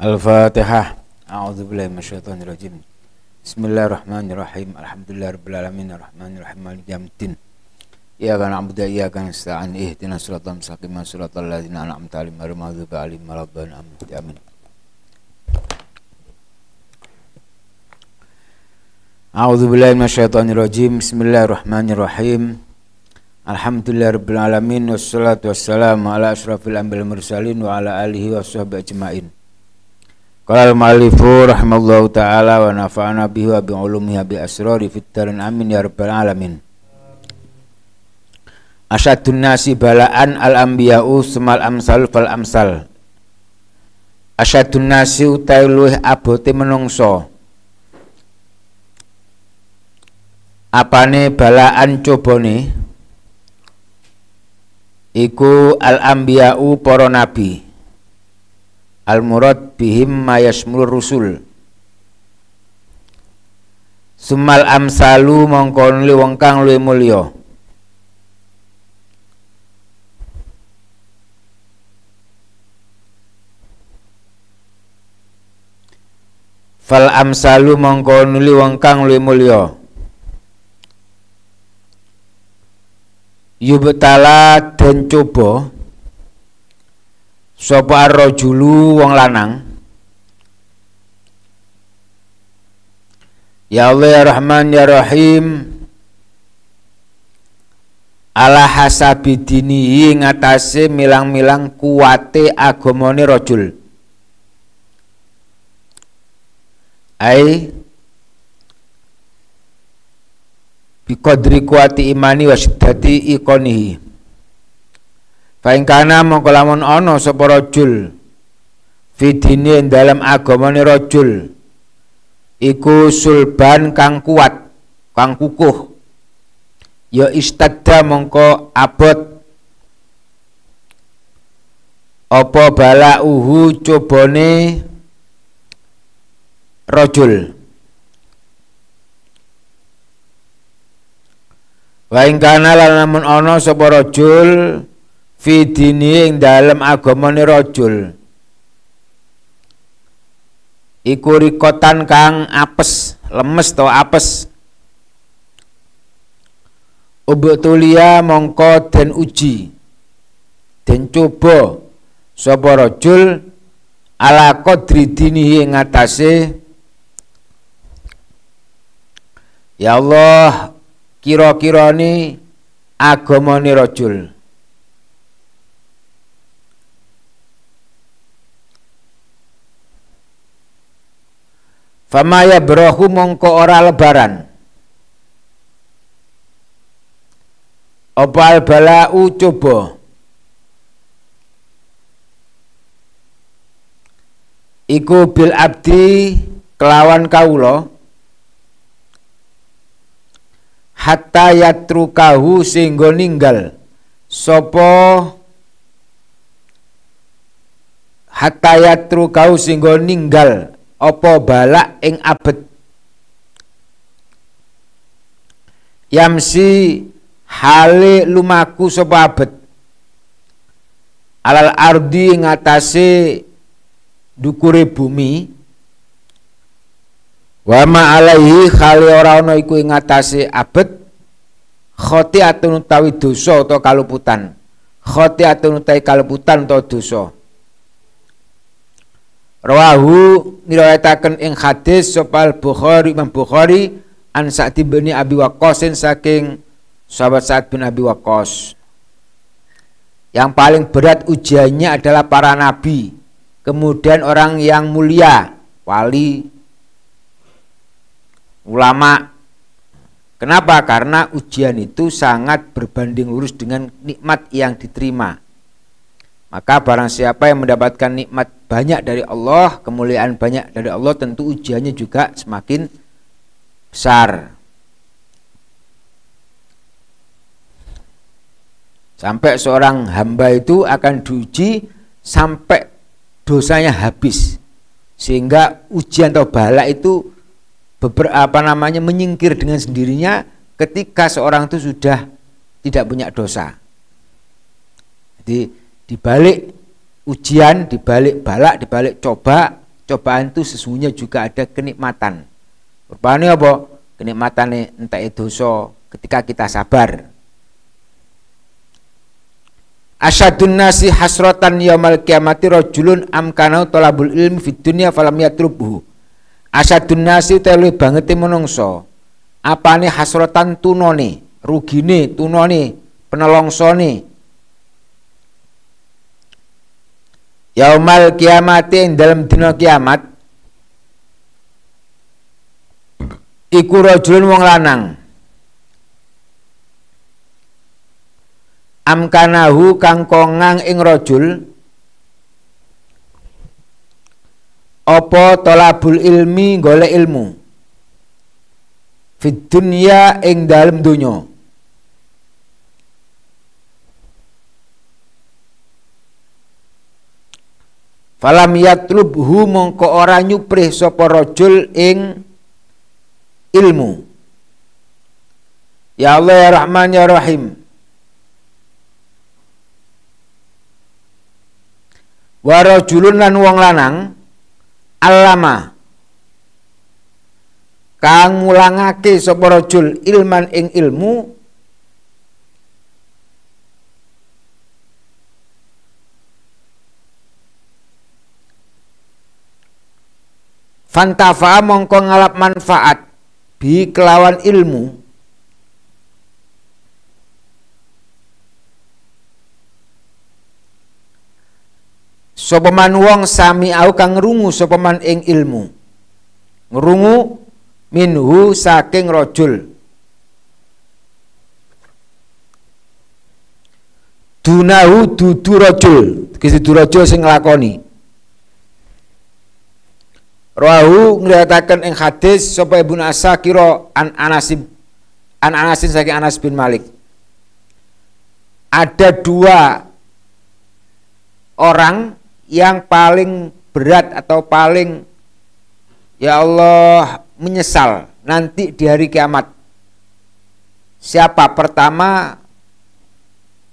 Al-Fatihah. A'udzubillahi minasyaitonirrajim. Bismillahirrahmanirrahim. Alhamdulillahirabbil arrahmanirrahim maliki yaumiddin. Iyyaka na'budu wa iyyaka nasta'in. Ihdinas siratal mustaqim, siratal ladzina an'amta 'alaihim ghairil maghdubi 'alaihim waladdallin. Amin. A'udzu billahi minasyaitonirrajim. Bismillahirrahmanirrahim. Alhamdulillahirabbil alamin wassalatu wassalamu ala asyrafil anbiya'i mursalin wa ala alihi washabbihi ajmain. Qala al-mu'allifu rahimallahu taala wa nafa'ana bihi wa bi ulumihi bi asrari fit amin ya rabbal alamin. Asyadun nasi balaan al-anbiya'u semal amsal fal amsal. Asyadun nasi utai luwih abote menungso. Apane balaan cobone iku al-anbiya'u para nabi al murad bihim mayasmul rusul. Sumal amsalu mongkon li wong kang luwih mulya. Fal amsalu mongkon li wong kang luwih mulya. Yubtala den coba sapa ar-rajulu wong lanang? Ya Allah ya Rahman ya Rahim. Ala hasabi dinihi ngatasé milang-milang kuwate agamane rajul. Ai biqadri kuwati imani wa syiddati Faingkana mongko lamun ana sapa rajul fidine dalam agamane rajul iku sulban kang kuat kang kukuh. Ya istadda mongko abot. Apa bala uhu cobone rajul? Wa ing kana lan lamun ana sapa rajul fi dini ing dalem agamane rajul. Iku rikotan kang apes lemes to apes. Ubtulia mongko den uji den coba. Sapa rajul? Ala qadri dinihi ing atase Ya Allah kira-kira ni agamane rajul Famaya berahu mongko ora lebaran. Opal balau? Coba. Iku bil abdi kelawan kaulo hatta yatrukahu sehingga ninggal. Sopo? Hatta yatrukahu sehingga ninggal apa balak ing abet? Yamsi hale lumaku sapa abet? Alal ardi ngatasé dukure bumi. Wa ma alaihi khali ora ana iku ing ngatasé abet. Khotiatun utawi dosa utawa kaluputan. Khotiatun utawi kaluputan utawa dosa Rawahu niriwayataken ing hadis sopal Bukhari Imam Bukhari an Sa'd bin Abi Waqqas saking sahabat Sa'd bin Abi Waqqas. Yang paling berat ujiannya adalah para nabi, kemudian orang yang mulia, wali, ulama. Kenapa? Karena ujian itu sangat berbanding lurus dengan nikmat yang diterima. Maka barang siapa yang mendapatkan nikmat banyak dari Allah, kemuliaan banyak dari Allah, tentu ujiannya juga semakin besar. Sampai seorang hamba itu akan diuji sampai dosanya habis. Sehingga ujian atau bala itu beberapa namanya menyingkir dengan sendirinya ketika seorang itu sudah tidak punya dosa. Jadi di balik ujian, di balik balak, di balik coba, cobaan itu sesungguhnya juga ada kenikmatan. Rupanya apa? Kenikmatan entah itu so ketika kita sabar. Asyadun nasi hasratan yaumal kiamati rajulun amkanau talabul ilmi fid dunya falam yatrubhu. Asyadun nasi telu banget menungso. Apane hasratan tunone, rugine tunone, penolongsone. Yaumal kiamati ing dalam dina kiamat iku rajulun wong lanang. Amkanahu kang kongang ing rajul apa tolabul ilmi golek ilmu. Fid dunya ing dalem donya Falam yatlubhu mongko ora nyuprih sapa rajul ing ilmu. Ya Allah ya Rahman ya Rahim. warajulun lan wong lanang alama kang mulangake sapa rajul ilman ing ilmu Fantafa mongko ngalap manfaat. Bi kelawan ilmu. Sapa wong sami au kang ngrungu sapa man ing ilmu. Ngrungu minhu saking rajul. Dunahu dudu rajul. Kisi rajul sing nglakoni Rahu nglihataken ing hadis sapa Ibnu Asakira an Anasib an Anasin saking Anas bin Malik ada dua orang yang paling berat atau paling ya Allah menyesal nanti di hari kiamat. Siapa pertama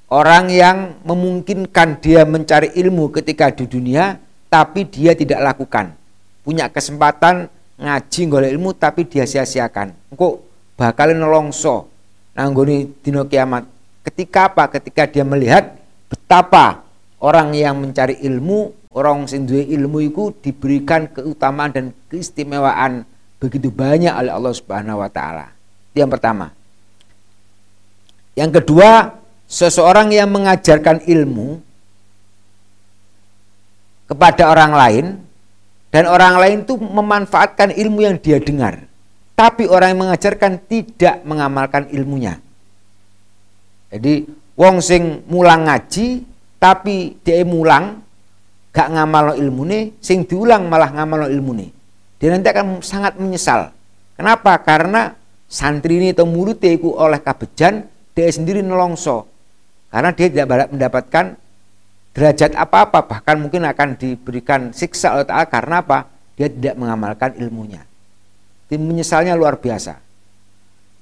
orang yang memungkinkan dia mencari ilmu ketika di dunia tapi dia tidak lakukan. Punya kesempatan ngaji golek ilmu tapi dia sia-siakan. Engko bakal nolongso nanggoni dino kiamat. Ketika apa? Ketika dia melihat betapa orang yang mencari ilmu, orang sing duwe ilmu itu diberikan keutamaan dan keistimewaan begitu banyak oleh Allah Subhanahu wa taala. Yang pertama. Yang kedua, seseorang yang mengajarkan ilmu kepada orang lain dan orang lain itu memanfaatkan ilmu yang dia dengar. Tapi orang yang mengajarkan tidak mengamalkan ilmunya. Jadi wong sing mulang ngaji tapi dia mulang gak ngamal ilmu nih, sing diulang malah ngamal ilmu nih. dia nanti akan sangat menyesal kenapa karena santri ini atau murid oleh kabejan dia sendiri nelongso karena dia tidak mendapatkan derajat apa-apa bahkan mungkin akan diberikan siksa oleh Ta'ala. Karena apa? Dia tidak mengamalkan ilmunya. Tim menyesalnya luar biasa.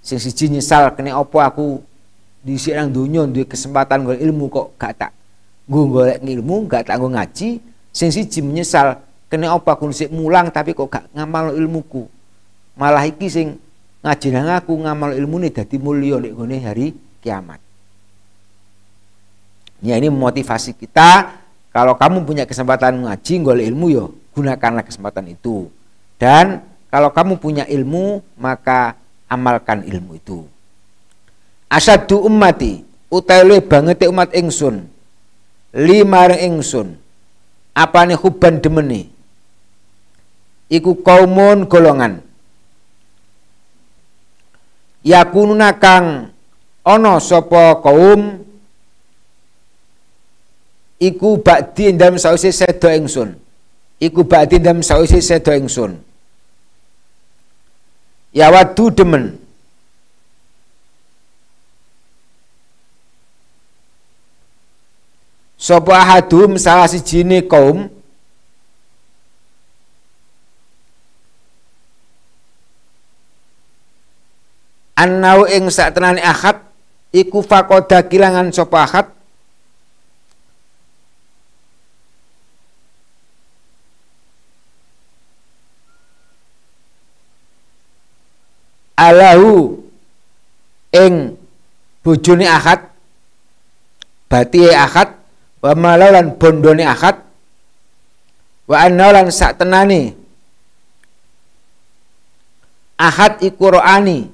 Sing siji nyesal kena opo aku? Di sini dunia duwe kesempatan gue ilmu kok gak tak gue golek ilmu gak tak gue ngaji. Sing siji menyesal kena apa aku? Sik mulang tapi kok gak ngamal ilmuku. Malah iki sing ngaji nang aku ngamal ilmu nih dadi mulya nek hari kiamat ya ini motivasi kita. Kalau kamu punya kesempatan ngaji golek ilmu yo gunakanlah kesempatan itu. Dan kalau kamu punya ilmu maka amalkan ilmu itu. Asadu ummati utawi banget umat ingsun. Lima ingsun. Apane huban demeni? Iku kaumun golongan. Yakununa kang ana sapa kaum iku bakdi ndam sause sedo ingsun. Iku bakdi ndam sause sedo ingsun. Ya wadu demen. Sapa ahadum salah sijine kaum? Annau ing saktenane ahad iku fakoda kilangan sapa ahad alahu ing bojone akad batihe akad wa malalan bondone akad wa annalan sak tenane ahad iku roani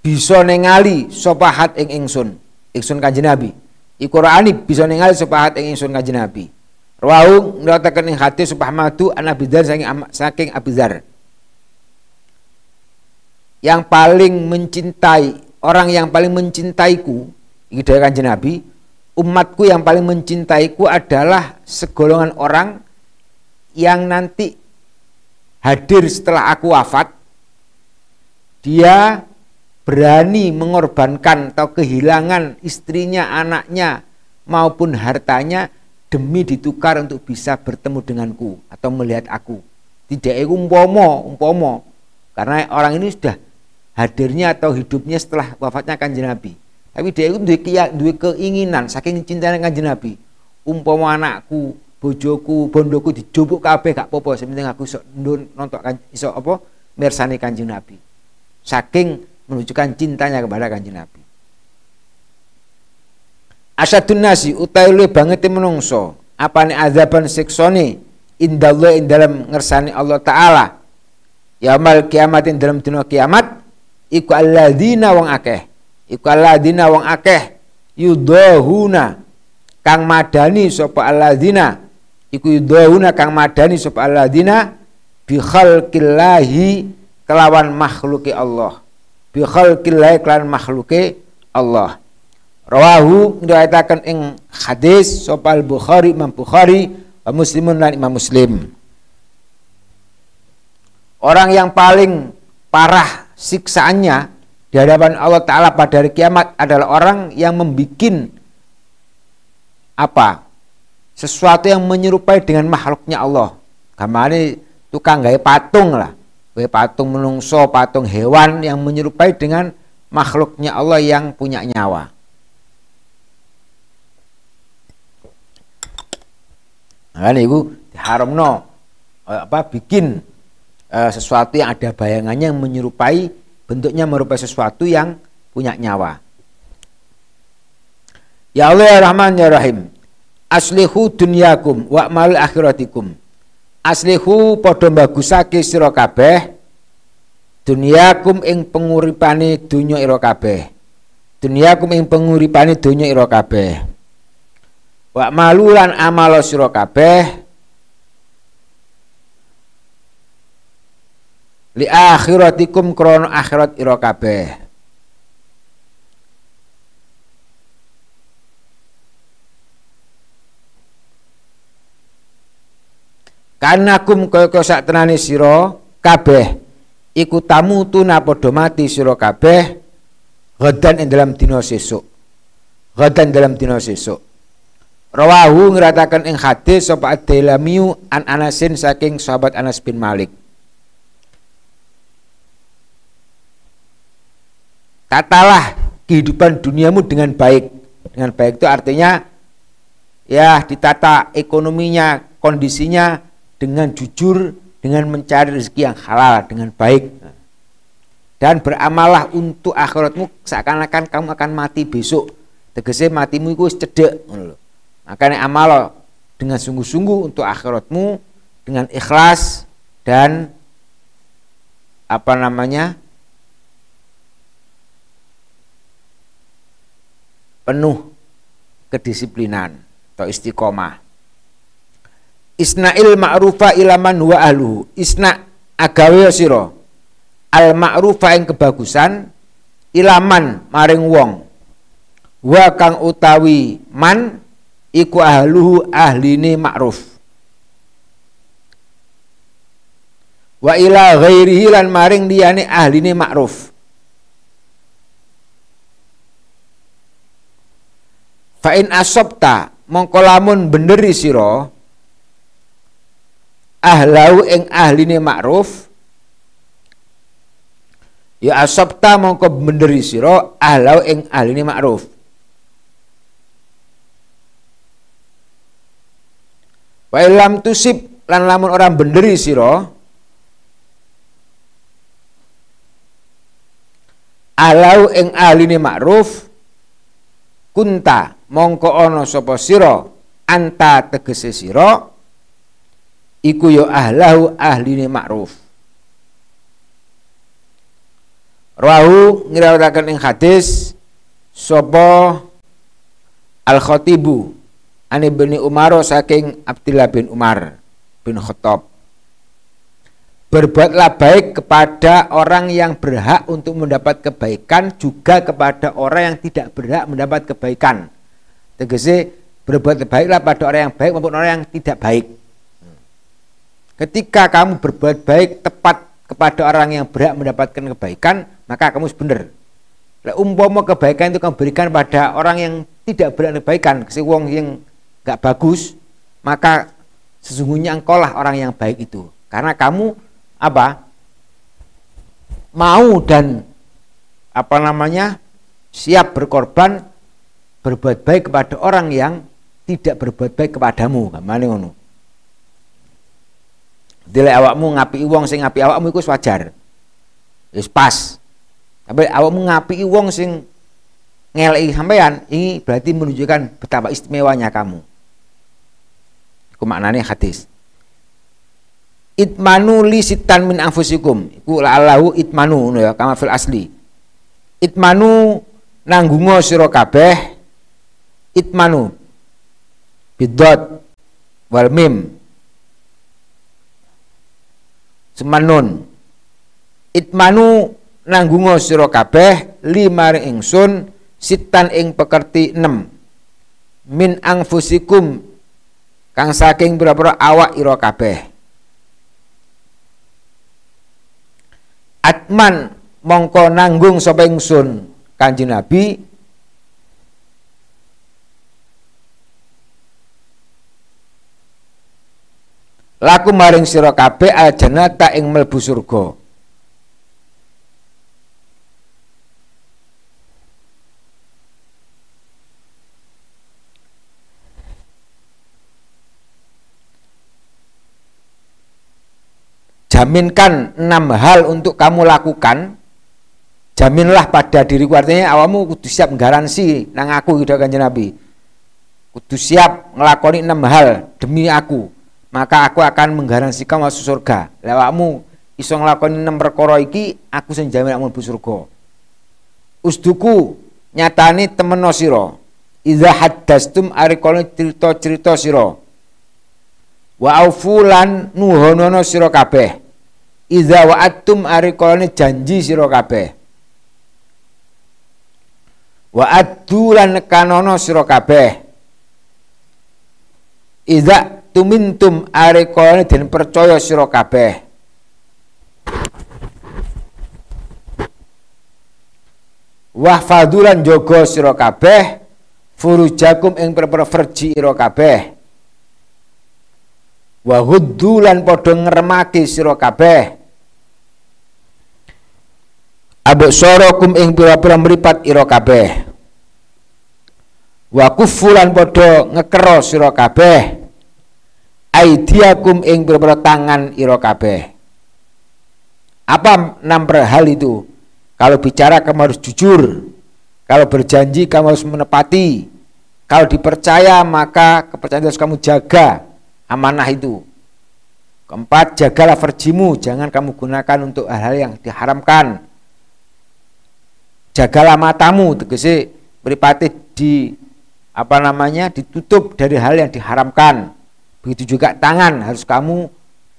bisa ningali sapa ahad ing ingsun ingsun kanjeng Nabi. Iku roani bisa ningali sapa ahad ing ingsun kanjeng Nabi. Rawahu ngratakan ing hadis sapa Ahmadu an saking saking Abidar yang paling mencintai orang yang paling mencintaiku ini dari kanjeng Nabi umatku yang paling mencintaiku adalah segolongan orang yang nanti hadir setelah aku wafat dia berani mengorbankan atau kehilangan istrinya, anaknya maupun hartanya demi ditukar untuk bisa bertemu denganku atau melihat aku. Tidak umpomo, umpomo. Karena orang ini sudah hadirnya atau hidupnya setelah wafatnya kanjeng Nabi. Tapi dia itu dua keinginan saking cintanya kanjeng Nabi. Umpama anakku, bojoku, bondoku dijubuk kabeh gak apa-apa, sementing aku iso nonton kan iso apa mirsani kanjeng Nabi. Saking menunjukkan cintanya kepada kanjeng Nabi. Asadun nasi utai lu banget menungso apa nih azaban seksoni indallah in dalam ngersani Allah Ta'ala yaumul kiamatin dalam dunia kiamat iku alladzina wong akeh. Iku alladzina wong akeh. Yudahuna kang madani sapa alladzina. Iku yudahuna kang madani sapa alladzina. Bi khalqillahi kelawan makhluki Allah. Bi khalqillahi kelawan makhluki Allah. Rawahu diriwayatkan ing hadis sapa Bukhari Imam Bukhari wa Muslimun lan Imam Muslim. Orang yang paling parah siksaannya di hadapan Allah Ta'ala pada hari kiamat adalah orang yang membuat apa? Sesuatu yang menyerupai dengan makhluknya Allah. Gamane tukang gaya patung lah. Gaya patung menungso patung hewan yang menyerupai dengan makhluknya Allah yang punya nyawa. Nah, itu haram no apa bikin uh, sesuatu yang ada bayangannya yang menyerupai bentuknya merupai sesuatu yang punya nyawa. Ya Allah ya Rahman ya Rahim. Aslihu dunyakum wa mal akhiratikum. Aslihu padha bagusake sira kabeh dunyakum ing penguripane dunya ira kabeh. Dunyakum ing penguripane dunya ira kabeh. Wa malulan amalo sira kabeh li akhiratikum krono akhirat ira kabeh. Kanakum kaya sak tenane sira kabeh iku tamu tuna padha mati sira kabeh gadan ing dalam dina sesuk. Gadan dalam dina sesuk. Rawahu ngratakan ing hadis sapa Ad-Dailamiu an Anasin saking sahabat Anas bin Malik tatalah kehidupan duniamu dengan baik. Dengan baik itu artinya ya ditata ekonominya, kondisinya dengan jujur, dengan mencari rezeki yang halal dengan baik. Dan beramalah untuk akhiratmu seakan-akan kamu akan mati besok. Tegese matimu itu cedek. Makanya amal dengan sungguh-sungguh untuk akhiratmu dengan ikhlas dan apa namanya penuh kedisiplinan atau istiqomah. Isna'il ma'rufa ilaman wa ahluhu. Isna agawe sira al ma'rufa yang kebagusan ilaman maring wong. Wa kang utawi man iku ahluhu ahline ma'ruf. Wa ila ghairihi lan maring liyane ahline ma'ruf. Fa in asabta mongko lamun beneri sira ahlau ing ahline ma'ruf ya asabta mongko beneri sira ahlau ing ahline ma'ruf. Wa ilam tusib lan lamun orang benderi sira alau ing ahline ma'ruf kunta mongko ana sapa sira? Anta tegese sira iku yo ya ahlahu ahline ma'ruf. Rahu ngriwayataken ing hadis sapa Al Khatibu Ani bin Umar saking Abdullah bin Umar bin Khattab. Berbuatlah baik kepada orang yang berhak untuk mendapat kebaikan juga kepada orang yang tidak berhak mendapat kebaikan. Tegese berbuat baiklah pada orang yang baik maupun orang yang tidak baik. Ketika kamu berbuat baik tepat kepada orang yang berhak mendapatkan kebaikan, maka kamu benar. Umpama kebaikan itu kamu berikan pada orang yang tidak berhak kebaikan, si wong yang gak bagus, maka sesungguhnya engkau lah orang yang baik itu. Karena kamu apa mau dan apa namanya siap berkorban berbuat baik kepada orang yang tidak berbuat baik kepadamu. Kamane ngono. Dile awakmu ngapi wong sing ngapi awakmu iku wajar. Wis pas. Tapi awakmu ngapi wong sing ngeleki sampean ini berarti menunjukkan betapa istimewanya kamu. Iku maknane hadis. Itmanu li sitan min anfusikum. Iku la'allahu itmanu ya kama fil asli. Itmanu nanggungo sira kabeh itmanu bidot wal mim semanun. Itmanu nanggungo sira kabeh lima ingsun sitan ing pekerti 6 min anfusikum kang saking pira-pira awak ira kabeh. Atman mongko nanggung sapa ingsun Kanjeng Nabi laku maring sira kabeh aljanata ing mlebu surga. Jaminkan enam hal untuk kamu lakukan. Jaminlah pada diriku. Artinya awamu kudu siap garansi nang aku gitu kan Nabi. Kudu siap ngelakoni enam hal demi aku maka aku akan menggaransikan masuk surga. Lewatmu iso ngelakoni enam perkara iki aku sing jamin mlebu surga. Usduku nyatani temen sira. Idza haddastum arikone cerita-cerita sira. Wa aufulan nuhonono sira kabeh. Wa'atum ari kolone janji sira kabeh. Wa addu kanono sira kabeh. Iza tumintum ari kolone den percaya sira kabeh. Wahfadulan jogo sira kabeh furujakum ing perkara verji ira kabeh. Wa huddulan padha ngremake sira kabeh absarakum ing pira-pira mripat ira kabeh wa kufulan padha ngekero sira kabeh aidiakum ing pira-pira tangan ira kabeh. Apa enam hal itu? Kalau bicara kamu harus jujur. Kalau berjanji kamu harus menepati. Kalau dipercaya maka kepercayaan harus kamu jaga. Amanah itu. Keempat jagalah verjimu. Jangan kamu gunakan untuk hal-hal yang diharamkan. Jagalah matamu. Tegese beripati di apa namanya ditutup dari hal yang diharamkan begitu juga tangan harus kamu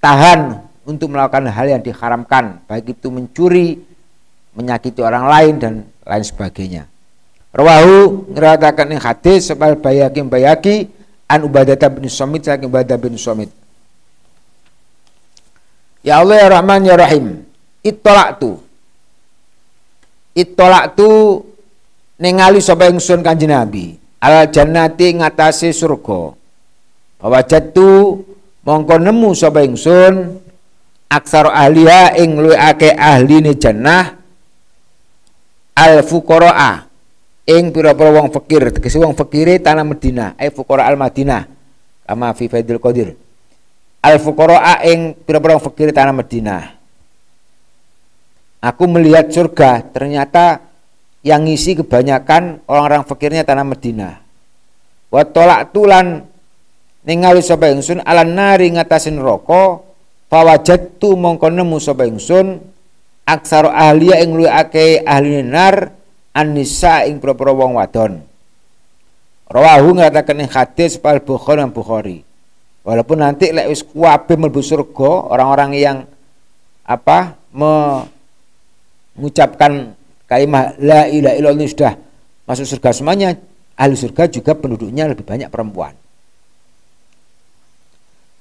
tahan untuk melakukan hal yang diharamkan. Baik itu mencuri menyakiti orang lain dan lain sebagainya. Rawahu ngeriwayatkan ing hadis sebal bayaki bayaki an ubadah bin somit saking ubadah bin somit. Ya Allah ya Rahman ya Rahim tu itolak tu ningali sapa ingsun kanjeng Nabi. Al jannati ngatasi surga bahwa jatuh mongko nemu sapa ingsun aksar ahliya ing luwih akeh ahline jannah al fuqaraa ing pira-pira wong fakir. Tegese wong fakire tanah Madinah ai fuqara al Madinah kama fi Faidul Qadir. Al fuqaraa ing pira-pira wong fakir tanah Madinah. Aku melihat surga, ternyata yang ngisi kebanyakan orang-orang fakirnya tanah Madinah. Wa tolak tulan ningali sapa ingsun alan nari ngatasin roko fawajadtu mongko nemu sapa ingsun aksaro ahliya ing luwih akeh ahli nar anisa ing propro wong wadon. Rawahu ngatakan ing hadis pal Bukhari Bukhari. Walaupun nanti lek wis kuwabe mlebu surga orang-orang yang apa mengucapkan kalimat la ilaha illallah sudah masuk surga semuanya ahli surga juga penduduknya lebih banyak perempuan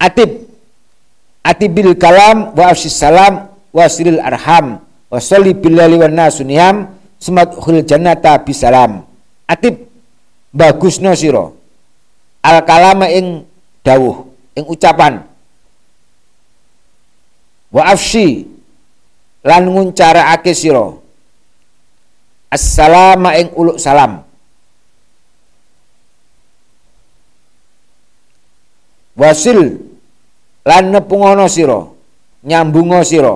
atib. Atibil kalam wa afsis salam wa silil arham wa salli billahi wa nasuniyam semat khul jannata bisalam atib. Bagus no siro al kalama ing dawuh ing ucapan. Wa afsi lan nguncarakake sira. Assalamu ing uluk salam. Wasil lan nepungono sira? Nyambungo sira?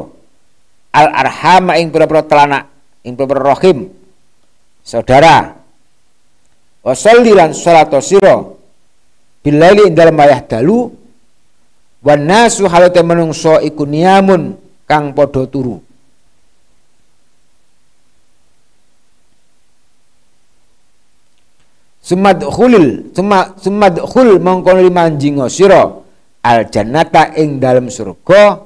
Al arhama ing pira-pira telanak ing pira-pira rahim saudara wasalli lan salatu sira. Billaili ing dalem wayah dalu wan nasu menungso iku niamun kang padha turu. Sumad khulil sumad khul mongko limanjingo sira al jannata ing dalam surga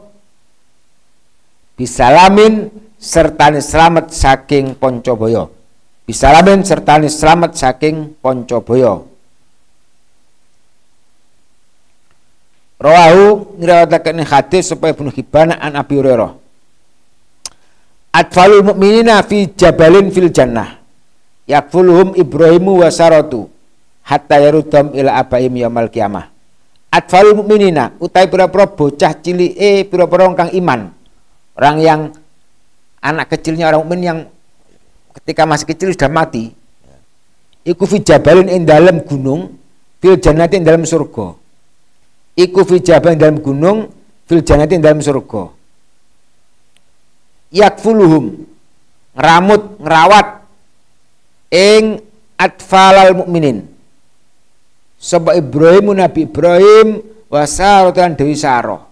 bisalamin sertani selamat saking Poncobaya bisalamin sertani selamat saking Poncobaya Rawahu ngriwayataken hadis supaya Ibnu Hibban an Abi Hurairah. Atfalul mu'minina fi jabalin fil jannah. Yakfuluhum Ibrahimu wa Saratu hatta yarudhum ila abaim yaumil kiamah. Atfalul mu'minina utai pira-pira bocah cilike pira-pira kang iman. Orang yang anak kecilnya orang mukmin yang ketika masih kecil sudah mati. Iku fi jabalin ing dalam gunung fil jannati ing dalam surga iku fi jabal dalam gunung fil jannati dalam surga yakfuluhum ngeramut ngerawat ing atfalal mukminin sapa Ibrahim Nabi Ibrahim wasaratan Dewi Saroh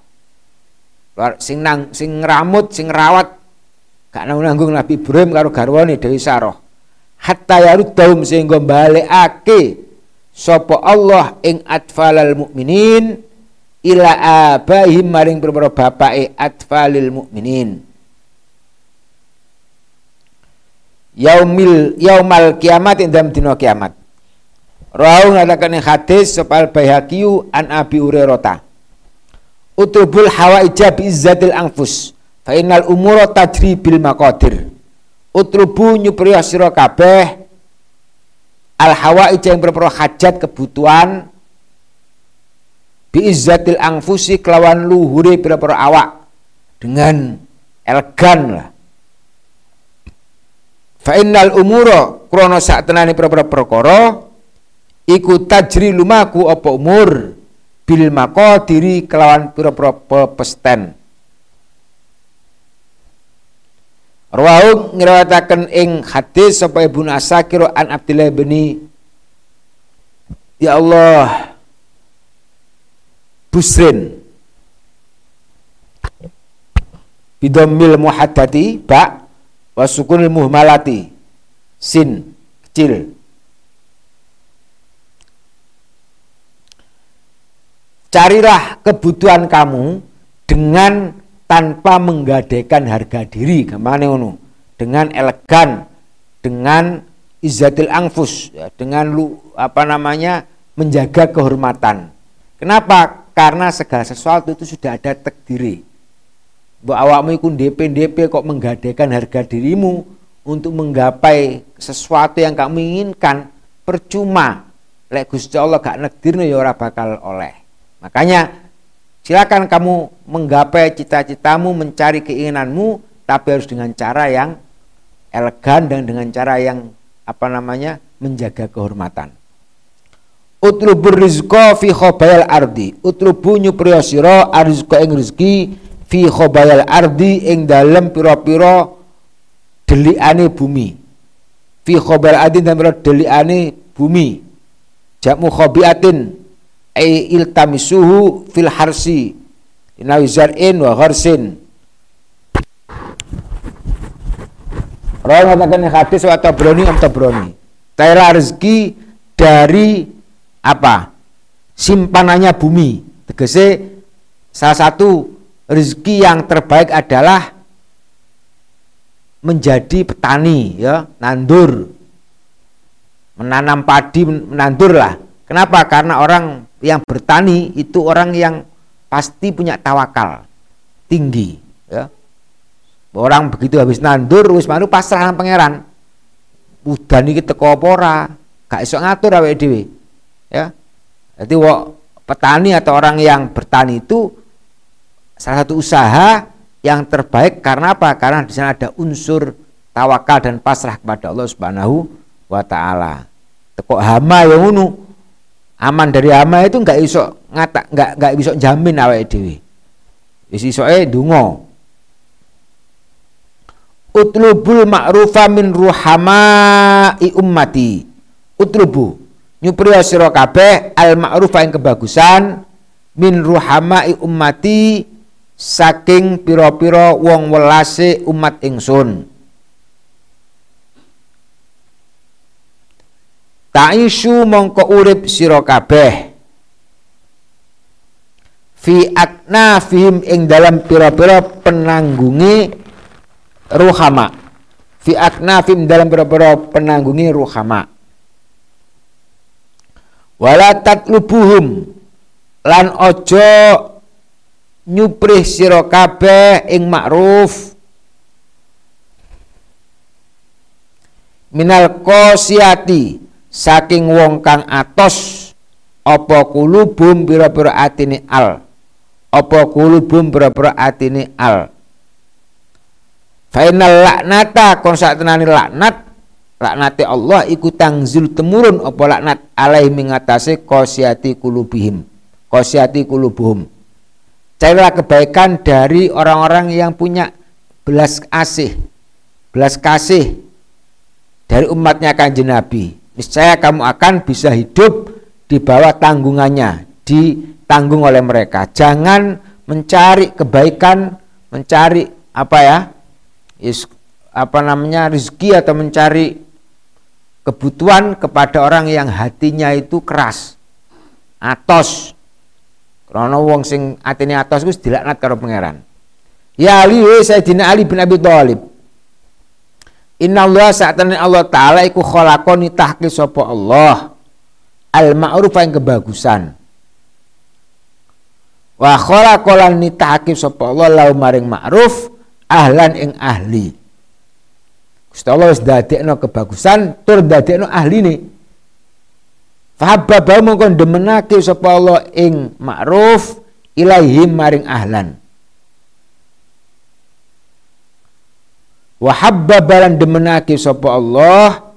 sing nang sing ngeramut sing ngerawat. Gak nanggung Nabi Ibrahim karo garwane Dewi Saroh hatta yarudahum sehingga balekake sapa Allah ing atfalal mukminin ila abaihim maring pira bapake atfalil mukminin. Yaumil yaumal kiamat dalam dina kiamat Rawu ngatakan hadis sopal bayhakiyu an Abi Hurairah Utubul hawaija bi izzatil anfus fa innal umura tajri bil maqadir. Utrubu nyupriya sira kabeh al hawaija yang berpero hajat kebutuhan biizzatil angfusi kelawan luhure pira-pira awak dengan elegan lah. Fa innal umura krana sak tenane pira-pira perkara iku tajri lumaku apa umur? Bil maqadiri kelawan pira-pira pepesten. Rawahu ngriwayataken ing hadis sapa Ibnu Asakir an Abdullah bin Ya Allah busrin. Bidomil muhaddati ba wasukunil muhmalati. Sin kecil carilah kebutuhan kamu dengan tanpa menggadekan harga diri ke mana ngono dengan elegan dengan izatil angfus ya, dengan lu apa namanya menjaga kehormatan kenapa karena segala sesuatu itu sudah ada takdiri. Mbak awakmu ikut DP-DP kok menggadaikan harga dirimu untuk menggapai sesuatu yang kamu inginkan percuma. Lek Gusti Allah gak nakdirno ya ora bakal oleh. Makanya silakan kamu menggapai cita-citamu, mencari keinginanmu, tapi harus dengan cara yang elegan dan dengan cara yang apa namanya menjaga kehormatan. Utlubur rizqa fi khobayal ardi. Utlubu nyupriya sira arzqa ing rezeki fi khobayal ardi ing dalem pira-pira delikane bumi. Fi adin dan deliane bumi. Jamu khobiatin ay iltamisuhu fil harsi inawi zar'in wa gharsin Rawi mengatakan hadis wa tabroni am tabroni. Taira rezeki dari apa? Simpanannya bumi. Tegese salah satu rezeki yang terbaik adalah menjadi petani ya, nandur. Menanam padi menandur lah. Kenapa? Karena orang yang bertani itu orang yang pasti punya tawakal tinggi ya Orang begitu habis nandur wis malu pasrah nang pangeran. Udan iki teko apa ora? Gak iso ngatur awake dhewe. Ya. Jadi wong petani atau orang yang bertani itu salah satu usaha yang terbaik karena apa? Karena di sana ada unsur tawakal dan pasrah kepada Allah Subhanahu wa taala. Teko hama yang ngono. Aman dari hama itu enggak iso ngata enggak enggak bisa jamin awake dhewe. Wis isoke ndonga utlubul ma'rufa min ruhamai ummati. Utlubu. Nyupriya sira kabeh al ma'rufa yang kebagusan min ruhamai ummati saking pira-pira wong welase umat ingsun Taishu mongko urip sira kabeh. Fi akna fihim ing dalam pira-pira penanggungi ruhama. Fi aknafim dalam beberapa penanggungi ruhama. Wala tatlubuhum. Lan ojo nyuprih sira kabeh ing ma'ruf. Minal qosiyati saking wong kang atos apa kulubum pira-pira atine al? Apa kulubum pira-pira atine al? Fainal laknata kon sak tenane laknat laknate Allah iku tangzil temurun apa laknat alai mengatasi kosyati kulubihim kosyati kulubuhum. Carilah kebaikan dari orang-orang yang punya belas kasih belas kasih dari umatnya kanjeng Nabi niscaya kamu akan bisa hidup di bawah tanggungannya ditanggung oleh mereka. Jangan mencari kebaikan mencari apa ya is, apa namanya rezeki atau mencari kebutuhan kepada orang yang hatinya itu keras. Atos. Karena wong sing atine atos wis dilaknat karo pangeran. Ya Ali Sayyidina Ali bin Abi Thalib Inna Allah sa'atani Allah Ta'ala iku kholakoni tahki sopo Allah. Al ma'ruf yang kebagusan. Wa kholakolan ni tahki sopo Allah lau maring ma'ruf ahlan ing ahli. Gusti Allah wis kebagusan tur dadekno ahline Fahabba mongkon demenake sapa Allah ing ma'ruf ilaihim maring ahlan Wa habba balan demenake sapa Allah.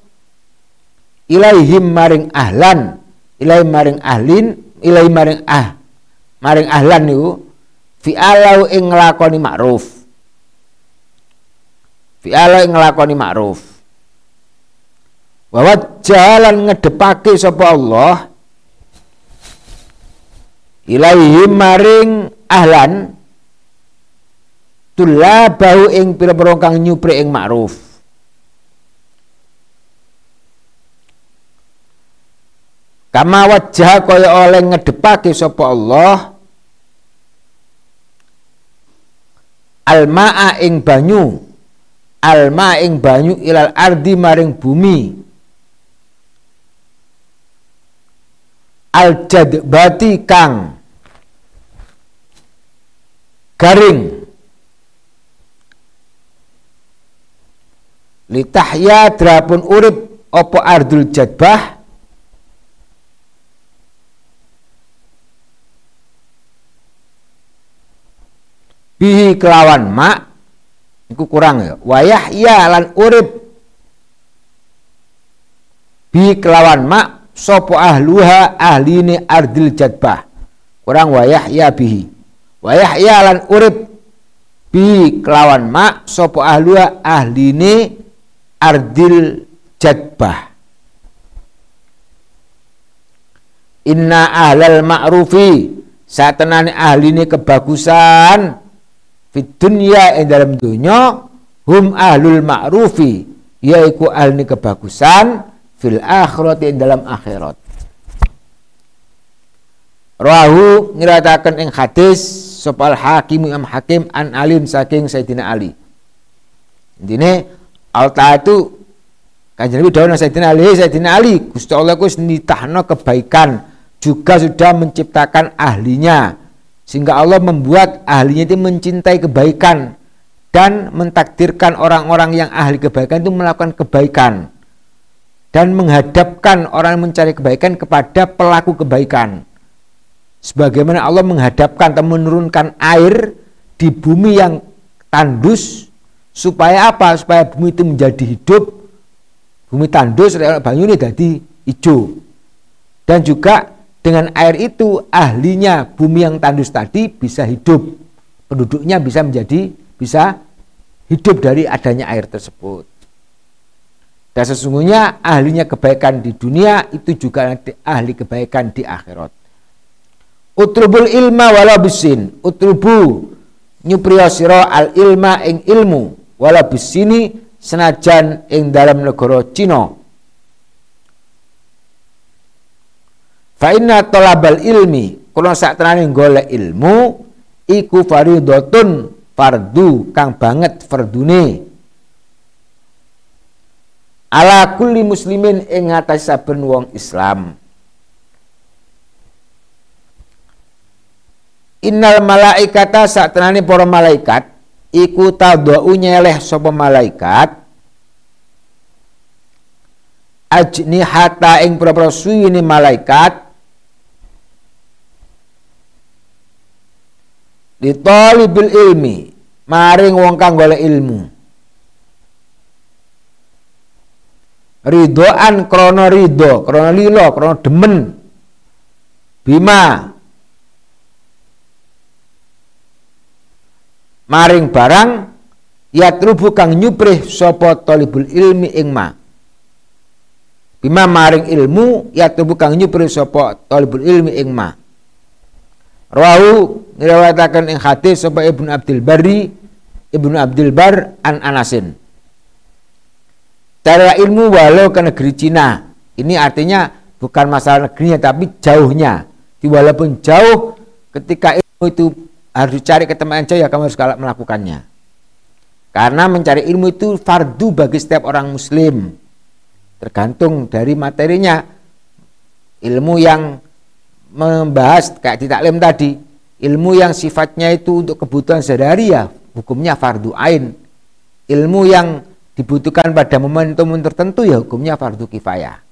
Ilaihim maring ahlan. Ilaihim maring ahlin. Ilaihim maring ah maring ahlan niku. Fi alau ing nglakoni ma'ruf. Fi'ala ngelakoni ma'ruf. Bahwa jalan ngedepake sapa Allah. Ilaihi maring ahlan bau ing pira-pira kang nyupri ing ma'ruf. Kama wajah kaya oleh ngedepake sapa Allah alma'a ing banyu alma ing banyu ilal ardi maring bumi al bati kang garing litahya drapun urip opo ardul jadbah bihi kelawan mak Iku kurang ya. Wayah ya lan urip bi kelawan mak sopo ahluha ahline ardil jadbah. Kurang wayah ya bihi. Wayah ya lan urip bi kelawan mak sopo ahluha ahline ardil jadbah. Inna ahlal ma'rufi. Satenane ahli ini kebagusan. Fit dunya ing dalam dunya hum ahlul ma'rufi yaiku ahli kebagusan fil akhirat ing dalam akhirat. Rahu ngiratakan ing hadis sopal hakim Imam Hakim an alim saking Sayyidina Ali. Intine alta itu kanjeng Nabi dawuh Sayyidina Ali, Sayyidina Ali, Gusti Allah ku nitahno kebaikan, juga sudah menciptakan ahlinya. Sehingga Allah membuat ahlinya itu mencintai kebaikan. Dan mentakdirkan orang-orang yang ahli kebaikan itu melakukan kebaikan. Dan menghadapkan orang yang mencari kebaikan kepada pelaku kebaikan. Sebagaimana Allah menghadapkan atau menurunkan air di bumi yang tandus supaya apa? Supaya bumi itu menjadi hidup. Bumi tandus banyu ini jadi hijau. Dan juga dengan air itu ahlinya bumi yang tandus tadi bisa hidup. Penduduknya bisa menjadi bisa hidup dari adanya air tersebut. Dan sesungguhnya ahlinya kebaikan di dunia itu juga ahli kebaikan di akhirat. Utrubul ilma wala bisin. Utrubu nyupriya sira al ilma ing ilmu wala bisini senajan ing dalam negara Cina. Fa inna talabal ilmi kula sak tenane golek ilmu iku fardhotun fardu kang banget fardune ala kulli muslimin ing atas saben wong Islam Innal malaikata saat tenani para malaikat iku tadau nyeleh sapa malaikat. Ajni hata ing pira-pira suwine malaikat. Di ilmi maring wong kang golek ilmu. Ridoan krono rido krono lilo krono demen. Bima maring barang yatrubu kang nyuprih sapa talibul ilmi ing ma. Bima maring ilmu yatrubu kang nyuprih sapa talibul ilmi ing ma. Rawu ngriwayataken ing hadis sapa Ibnu Abdul Bari Ibnu Abdul Bar an Anasin. Cara ilmu walau ke negeri Cina. Ini artinya bukan masalah negerinya tapi jauhnya. Walaupun jauh ketika ilmu itu harus dicari ke tempat yang jauh ya kamu harus melakukannya. Karena mencari ilmu itu fardu bagi setiap orang muslim. Tergantung dari materinya. Ilmu yang membahas kayak tidak lem tadi, ilmu yang sifatnya itu untuk kebutuhan sehari ya hukumnya fardu ain. Ilmu yang dibutuhkan pada momentum tertentu ya hukumnya fardu kifayah.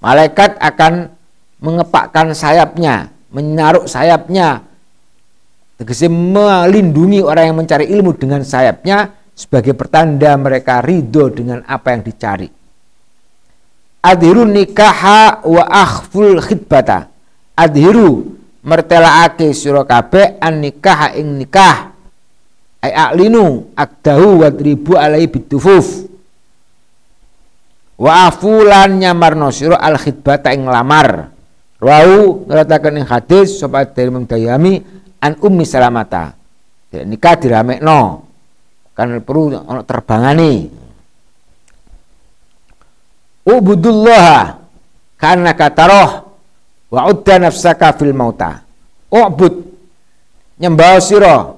Malaikat akan mengepakkan sayapnya menaruh sayapnya tegese melindungi orang yang mencari ilmu dengan sayapnya sebagai pertanda mereka ridho dengan apa yang dicari. Adhiru nikaha wa akhful khidbata. Adhiru mertelaake sira kabeh an nikah ing nikah. Ai aklinu akdahu wa tribu alai bitufuf. Wa afulan nyamarno sira al khidbata ing lamar. Wau ngeratakan yang hadis sobat dari Imam an Ummi Salamata. Ya, nikah diramekno. Kan perlu ono terbangane. Ubudullah karena kata roh wa udda nafsaka fil mauta. Ubud nyembah sira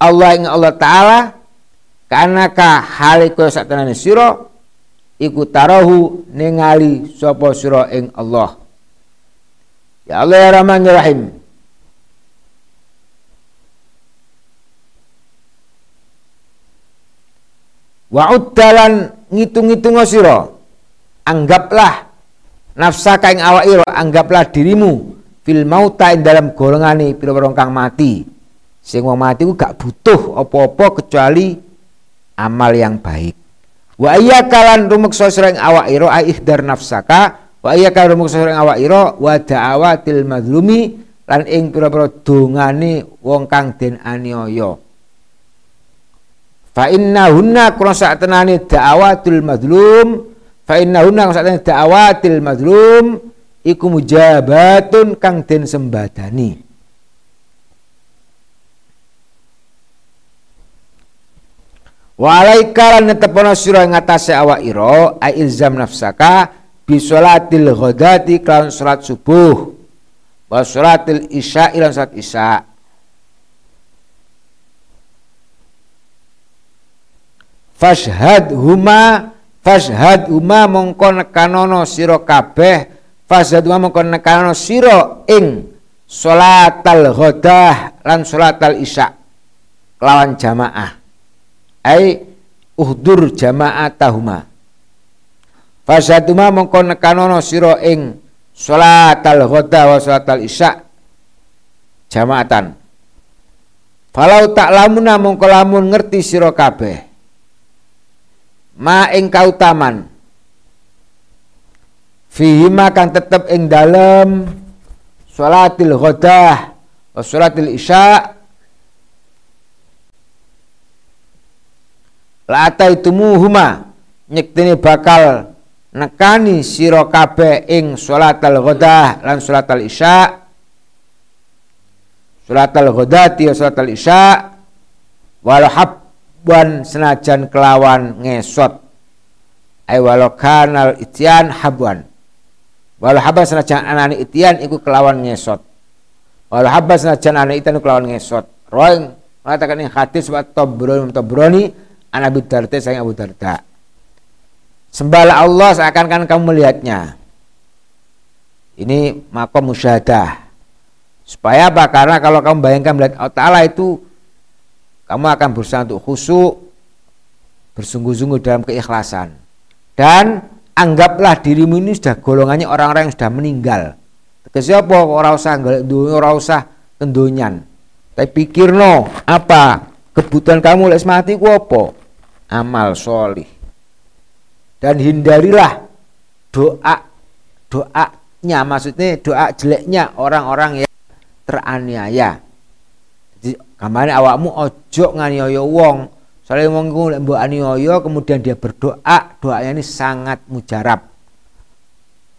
Allah ing Allah taala karena ka haliko satanane sira iku tarahu ningali sapa sira ing Allah Ya Allah ya Rahman ya Rahim. Wa uddalan ngitung-ngitung sira. Anggaplah nafsaka ing awak ira, anggaplah dirimu fil mauta ing dalam golongane pira-pira kang mati. Sing wong mati ku gak butuh apa-apa kecuali amal yang baik. Wa ayyakalan rumeksa sira ing awak ira aihdar nafsaka Wa iya karo mung awak ira wa da'awatil mazlumi lan ing pira-pira dongane wong kang den aniaya. fa hunna kuna tenani da'awatul madlum fa hunna kuna tenani da'awatil madlum iku mujabatun kang den sembadani Wa alaika lan netepana sira ing atase awak ira ai ilzam nafsaka bi sholatil ghadati kelawan salat subuh. Wa sholatil isya lan salat isya. Fashhad huma fashhad huma mongko nekanono sira kabeh fashhad huma mongko nekanono sira ing sholatal ghadah lan sholatal isya kelawan jamaah. Ai uhdur jama'atahuma fasatuma mongko nekanono sira ing salatal ghada wa salatal isya jama'atan. Falau tak lamuna mongko lamun ngerti sira kabeh. Ma ing kautaman. Fihi kang tetep ing dalem salatil ghadah wa salatil isya. La ataitumuhuma nyektene bakal nekani sira kabeh ing salatal ghadah lan salatal isya. Ghadati wa salatal isya. Wal habban senajan kelawan ngesot. Ay walau kanal itian habwan. Walau habban senajan anane itian iku kelawan ngesot. Walau habban senajan anane itian kelawan ngesot. Roing mengatakan ini hadis wa tabroni tabroni an Abu Darda saya Abu Darda sembahlah Allah seakan-akan kamu melihatnya. Ini makom musyahadah. Supaya apa? Karena kalau kamu bayangkan melihat Allah Ta'ala itu kamu akan berusaha untuk khusyuk bersungguh-sungguh dalam keikhlasan. Dan anggaplah dirimu ini sudah golongannya orang-orang yang sudah meninggal. Siapa? Orang usah orang usah kendonyan tapi pikir no apa? Kebutuhan kamu les mati ku apa? Amal solih dan hindarilah doa doanya maksudnya doa jeleknya orang-orang yang teraniaya. Jadi kemarin awakmu ojo nganiaya wong. Soalnya wong iku mbok aniaya kemudian dia berdoa doanya ini sangat mujarab.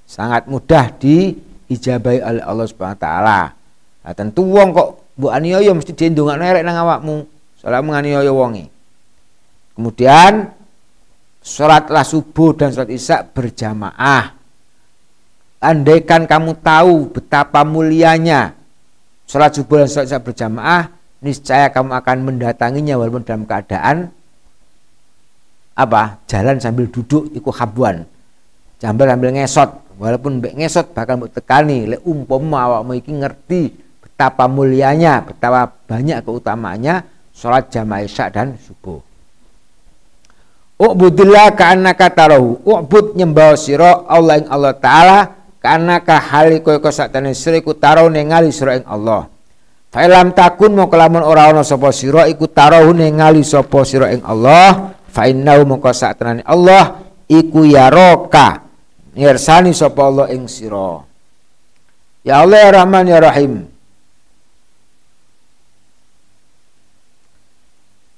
Sangat mudah diijabahi oleh Allah Subhanahu wa taala. Nah, tentu wong kok mbok aniaya mesti diendongakno erek nang awakmu. Soalnya menganiaya wonge. Kemudian sholatlah subuh dan sholat isya berjamaah. Andaikan kamu tahu betapa mulianya sholat subuh dan sholat isya berjamaah, niscaya kamu akan mendatanginya walaupun dalam keadaan apa jalan sambil duduk ikut habuan sambil sambil ngesot walaupun mbek ngesot bakal mbok tekani le umpama awakmu iki ngerti betapa mulianya betapa banyak keutamaannya sholat jamaah isya dan subuh Ubudillah ka'annaka tarahu. Ubud nyembah sira Allah ing Allah taala ka'annaka hali koyo satane sira iku tarahu ningali ing Allah. Fa lam takun mau kelamun ora ana sapa sira iku tarahu ningali ing Allah, fa innahu mongko satane Allah iku yaroka. Ngirsani sapa Allah ing sira. Ya Allah ya Rahman ya Rahim.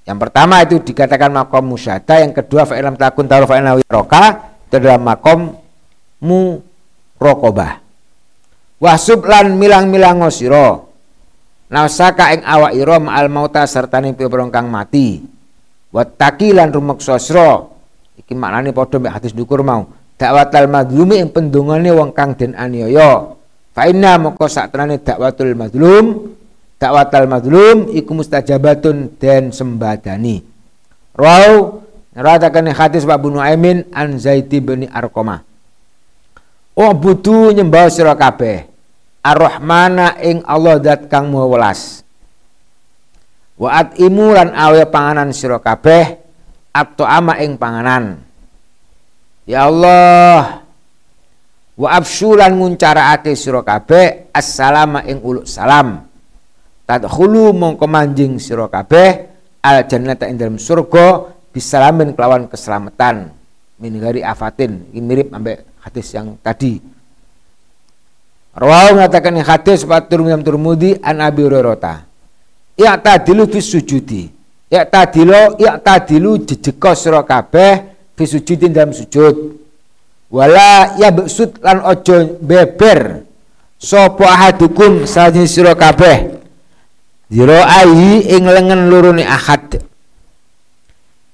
Yang pertama itu dikatakan makom musyada, yang kedua fa'ilam takun taruh fa'ilam roka itu adalah makom rokobah. Wasub lan milang-milang ngosiro. Nafsaka ing awak ira ma'al mauta serta ning kang mati. Wattaki lan rumek sosro. Iki maknane padha mek hadis dukur mau. Dakwatal madlumi ing pendungane wong kang den aniaya. Fa inna moko dakwatul madlum dakwatal madlum iku mustajabatun dan sembadani rawu Ratakan hadis Pak Bunu Aimin an Zaidi bin Arqamah. Oh butuh nyembah sira kabeh. Ar-Rahmana ing Allah dat kang Maha welas. Wa atimu lan awe panganan sira kabeh atau ama ing panganan. Ya Allah, wa afsulan nguncarake sira kabeh assalamu ing uluk salam tadkhulu mongko manjing sira kabeh al jannata ing dalam surga bisalamin kelawan keselamatan. Min gari afatin ini mirip ambek hadis yang tadi. Rawahu mengatakan hadis Fatur Minam Turmudi an Abi Hurairah. Ya tadilu fi sujudi. ya tadilo ya tadilu jejeka sira kabeh fi sujudin dalam sujud. Wala ya beksud lan ojo beber. Sapa ahadukum sajane sira kabeh zira ayi ing lengen lurune ahad.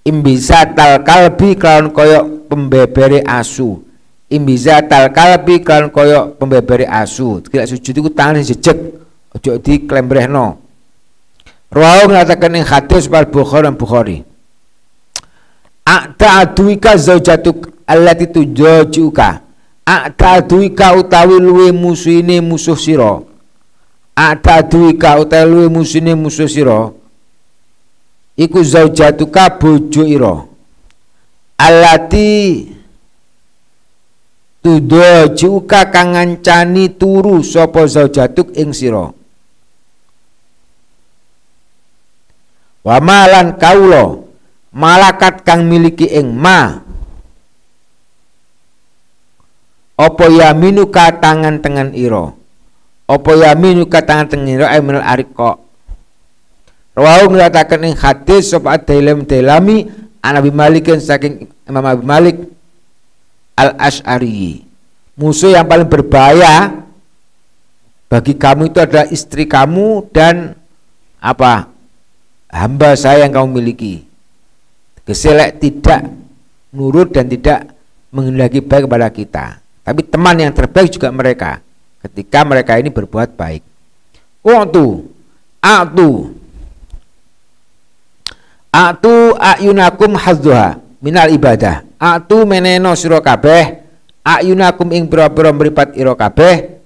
Imbisa tal kalbi kelawan koyok pembebere asu. Imbiza tal kalbi kelawan koyok pembebere asu. Kira sujud iku tangan jejeg ojo di klembrehno Rawahu mengatakan ing hadis wal Bukhari dan Bukhari. A'ta'aduika zaujatuk allati tujojuka. A'ta'aduika utawi luwe musuhine musuh sira. A'ta'aduika utawi luwe musuhine musuh sira. Iku zaujatuka bojo ira. Allati tudojuka kang ngancani turu sapa zaujatuk ing sira. wa malan kaulo malakat kang miliki ing ma opo yaminu ka tangan tengan iro opo yaminu ka tangan tengan iro ay minal ariko Rawahu mengatakan ing hadis sapa Dailam Dailami an Abi Malik saking Imam Abi Malik Al Ash'ari musuh yang paling berbahaya bagi kamu itu adalah istri kamu dan apa? Hamba saya yang kamu miliki. Keselek tidak nurut dan tidak menghendaki baik kepada kita. Tapi teman yang terbaik juga mereka ketika mereka ini berbuat baik. Waktu atu. Atu ayunakum hazduha minal ibadah. Atu meneno sira kabeh. Ayunakum ing pira-pira mripat ira kabeh.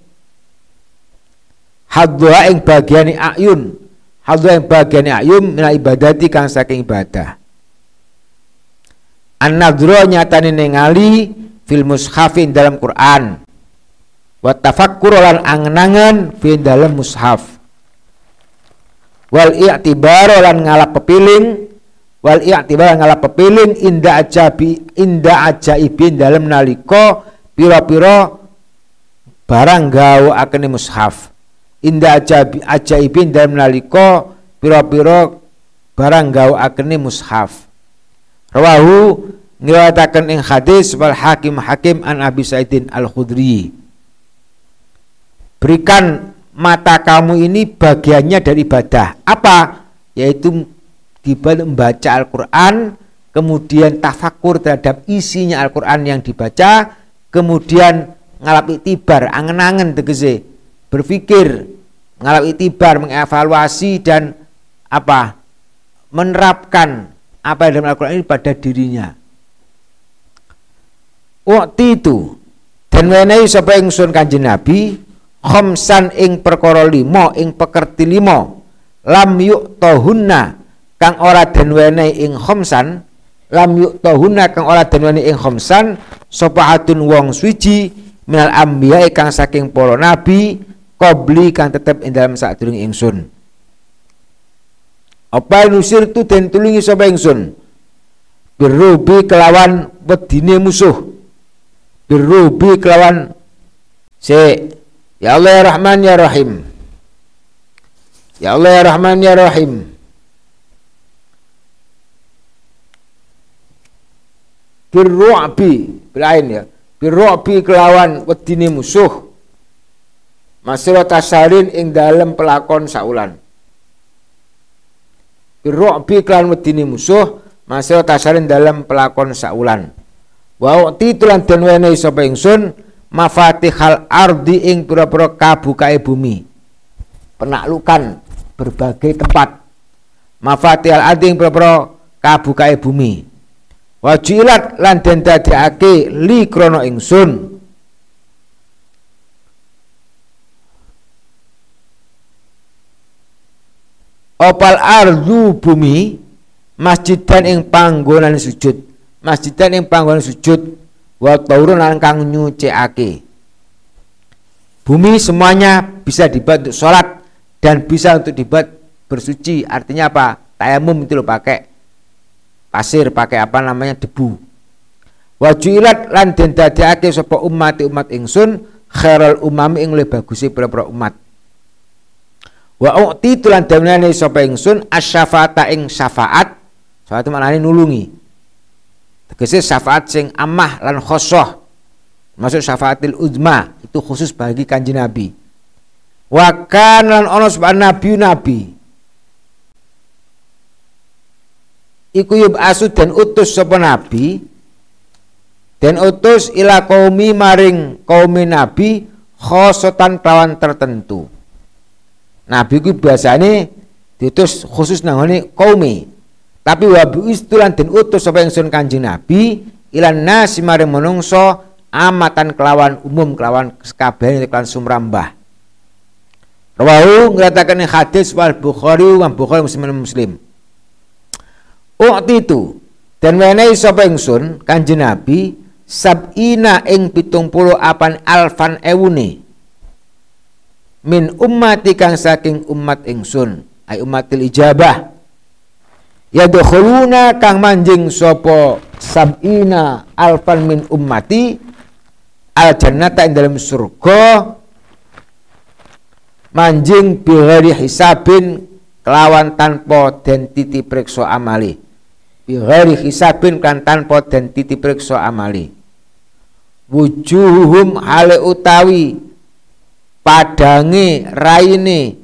Hadduha ing bagiane ayun. Hadza yang bagian ayum mina ibadati kang saking ibadah. An-nadhra nyatane ningali fil mushafin dalam Quran. Wa tafakkur lan angen-angen fi dalam mushaf. Wal i'tibar lan ngalap pepiling. Wal i'tibar ngalap pepiling inda ajabi inda ajaibin dalam naliko pira-pira barang gawa akene mushaf. Inda ajaib ajaibin dalam naliko piro-piro barang akeni mushaf. Rawahu ngriwayataken ing hadis wal hakim hakim an Abi Sa'idin Al Khudri berikan mata kamu ini bagiannya dari ibadah. Apa? Yaitu membaca Al-Quran kemudian tafakur terhadap isinya Al-Quran yang dibaca kemudian ngalap itibar angen-angen tegese berpikir ngalap itibar mengevaluasi dan apa? Menerapkan apa yang dalam Al-Quran ini pada dirinya. Waktu itu dan menehi sapa ingsun kanjeng Nabi khomsan ing perkara limo ing pekerti limo lam yuk tohunna kang ora den ing khomsan lam yuk tohunna kang ora den ing khomsan sapa atun wong suci minal ambiya kang saking para nabi qabli kang tetep ing dalam sadurunge ingsun. Apa nusir tu den tulungi sapa ingsun? Birubi kelawan wedine musuh. Birubi kelawan se ya Allah ya Rahman ya Rahim ya Allah ya Rahman ya Rahim birru'bi bilain ya birru'bi kelawan wedine musuh Masira tasarin ing dalem pelakon saulan. Birro'bi klan wedini musuh masira tasarin dalam pelakon saulan. Wa titulan den wenehi sapa mafatihal ardi ing pura-pura kabukae bumi. Penaklukan berbagai tempat. Mafatihal ardi ing pura-pura kabukae bumi. Wajilat lan den dadekake li krana ingsun opal ardu bumi masjidan ing panggonan sujud masjidan ing panggonan sujud wa taurun lan kang nyucikake. Bumi semuanya bisa dibuat untuk sholat dan bisa untuk dibuat bersuci. Artinya apa? Tayamum itu lo pakai pasir pakai apa namanya debu. Wajulat lan den dadekake sapa umat umat ingsun khairul umami ing lebih bagusi pira umat. Wa u'ti tulan damnane sapa ingsun asyafaata ing syafaat. Syafaat maknane nulungi tegese syafaat sing amah lan khosoh. Masuk syafaatil uzma itu khusus bagi kanji nabi. Wa kan lan ono nabi nabi. Iku yub asu dan utus sapa nabi dan utus ila kaumi maring kaumi nabi khosotan kawan tertentu. Nabi ku biasane diutus khusus nangone kaumi. Tapi wa istulan den utus sapa ingsun Kanjeng Nabi ilan nasi maring menungso amatan kelawan umum kelawan sekabehane kelawan sumrambah. Rawahu ngratakan hadis wal Bukhari wa Bukhari Muslim Muslim. Waktu itu dan menehi sapa ingsun Kanjeng Nabi sabina ing pitung puluh apan alfan ewune min ummati kang saking umat ingsun ay umatil ijabah yadkhuluna kang manjing sopo sabina alfan min ummati al jannata ing dalam surga manjing bihari hisabin kelawan tanpa den titi periksa amali. Bihari hisabin kan tanpa den titi periksa amali. Wujuhum hale utawi padange raine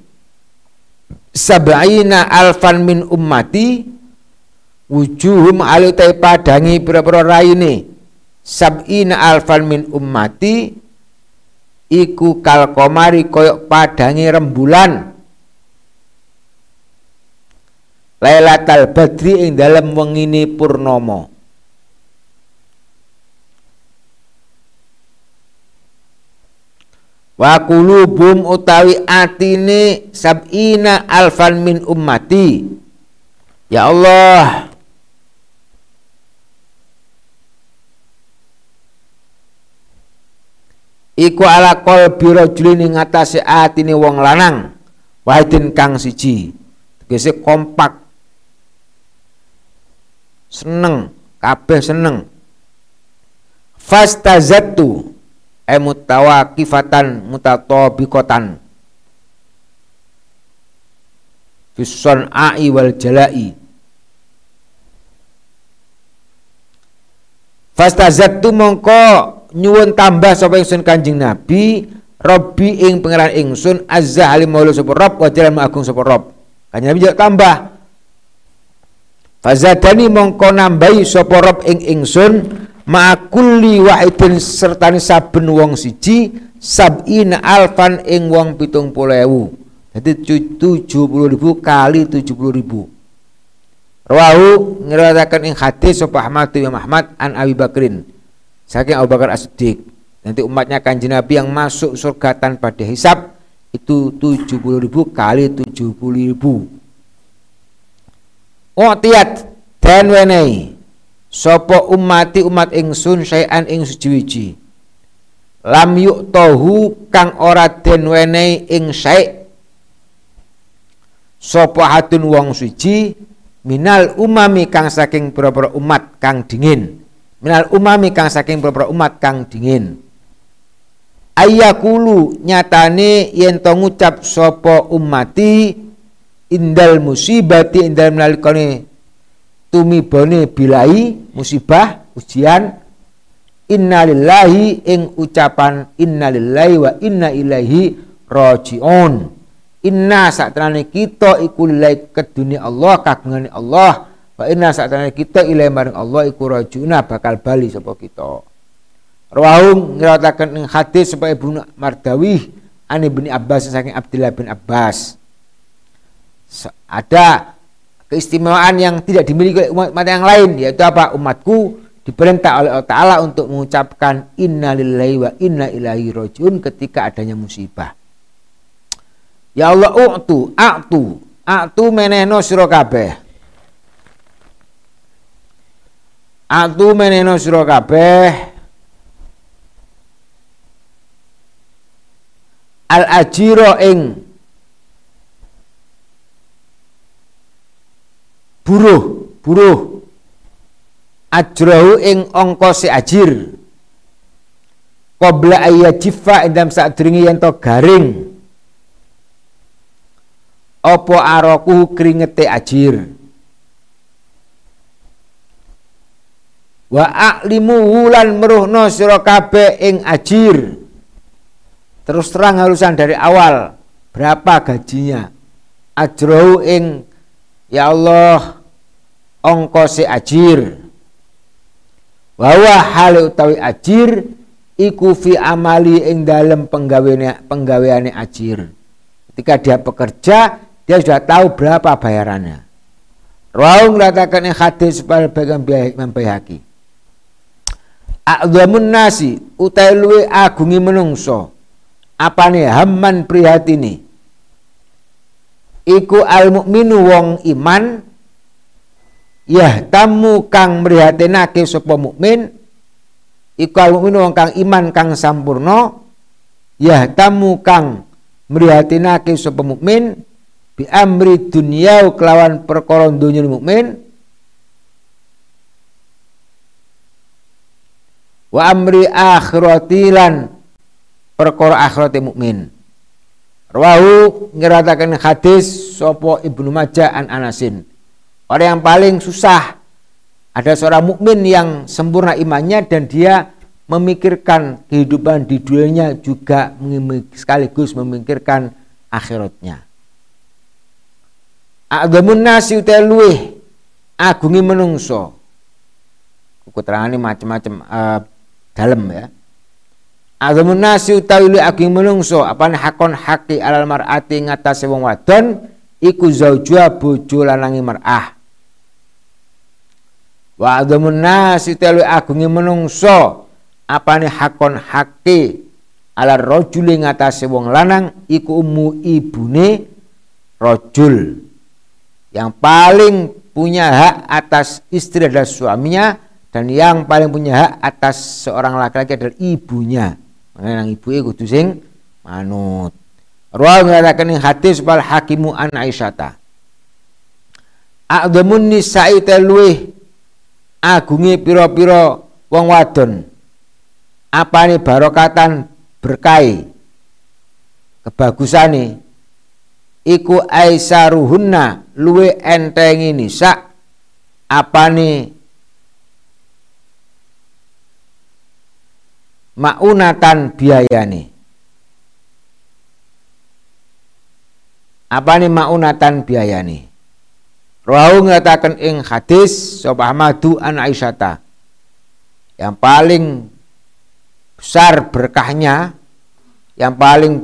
sab'ina alfan min ummati wujuhum alutai padangi pira-pira raine. Sab'ina alfan min ummati iku kal komari koyok padangi rembulan. Lailatul Badri ing dalam wengine purnomo wa kulubum utawi atine sab'ina alfan min ummati. Ya Allah iku ala qalbi rajulin ing atase atine wong lanang wahidin kang siji. Tegese kompak. Seneng kabeh seneng. Fastazattu e mutawakifatan mutatabiqatan fison ai wal jalai. Fastazattu mongko nyuwun tambah sapa ingsun Kanjeng Nabi Robbi ing pangeran ingsun azza alim maula sapa Rob wa jalan agung sapa Rob. Kanjeng Nabi tambah. Fazadani mongko nambahi sapa Rob ing ingsun ma'kulli wahidin sertani saben wong siji sab'ina alfan ing wong pitung puluh ewu. Jadi tujuh puluh ribu kali tujuh puluh ribu. Rawahu ngeratakan ing hadis sapa Ahmad bin Ahmad an Abi Bakrin saking Abu Bakar As-Siddiq. Nanti umatnya kanjeng Nabi yang masuk surga tanpa dihisap itu tujuh puluh ribu kali tujuh puluh ribu. Oh tiat dan wenei. Sopo umati umat ingsun sayan ing suci lam yuk tohu kang ora den wenehi ing syai. Sopo hatun wong suci minal umami kang saking pira umat kang dingin minal umami kang saking pira umat kang dingin. Ayakulu nyatane yen to ngucap sapa umati indal musibati indal nalikane tumibone bilai musibah ujian. Innalillahi ing ucapan innalillahi wa inna ilaihi rajiun. Inna saktenane kita iku lillahi kedune Allah kagungane Allah wa inna saktenane kita ilahi maring Allah iku rajiuna bakal bali sapa kita. Rawahum ngirawatakan ing hadis supaya Ibnu Mardawi ani bin Abbas saking Abdullah bin Abbas. Ada keistimewaan yang tidak dimiliki oleh umat yang lain yaitu apa? Umatku diperintah oleh Allah Ta'ala untuk mengucapkan inna lillahi wa inna ilahi rojun ketika adanya musibah. Ya Allah u'tu a'tu a'tu meneno sira a'tu meneno sira kabeh. Al ajiro ing buruh buruh. Ajrahu ing angka si ajir. Qabla ayyajifa indam sadringi yen to garing. Opo aroku kringete ajir wa a'limu wulan meruhno sira kabeh ing ajir. Terus terang halusan dari awal berapa gajinya? Ajrau ing ya Allah ongko si ajir. Bahwa hal utawi ajir iku fi amali ing dalam penggaweane penggaweane ajir. Ketika dia bekerja dia sudah tahu berapa bayarannya. Raung ratakan hadis pada bagian membahaki A'zamun nasi utai luwe agungi menungso. Apane hamman prihatini iku al mukminu wong iman ya tamu kang mrihatinake sapa mukmin. Iku al mukminu wong kang iman kang sampurna ya tamu kang mrihatinake sapa mukmin. Bi amri dunya kelawan perkara donya mukmin wa amri akhiratilan perkara akhirate mukmin Rawahu ngeratakan hadis sopo Ibnu Majah an Anasin. Orang yang paling susah ada seorang mukmin yang sempurna imannya dan dia memikirkan kehidupan di dunianya juga sekaligus memikirkan akhiratnya. Agamun nasi uteluih agungi menungso. Keterangan ini macam-macam uh, dalam ya. Azamun nasi utawi agung menungso apane hakon haki alal mar'ati ngatasé wong wadon iku zaujua bojo lanangi mar'ah. Wa azamun nasi utawi agungi menungso apane hakon haki alal rajuli ngatasé wong lanang iku ummu ibune rojul yang paling punya hak atas istri dan suaminya dan yang paling punya hak atas seorang laki-laki adalah ibunya. Makanya yang ibu kudu sing manut. Ruang mengatakan yang hadis bal hakimu an Aisyata. A'damun nisa'i telwih agungi piro-piro wong wadon. Apa nih barokatan berkai kebagusane iku aisaruhunna luwe entengi nisa apa maunatan biayane apa nih maunatan biayane Rahu mengatakan ing hadis Sobat Ahmadu an Aisyata. Yang paling besar berkahnya yang paling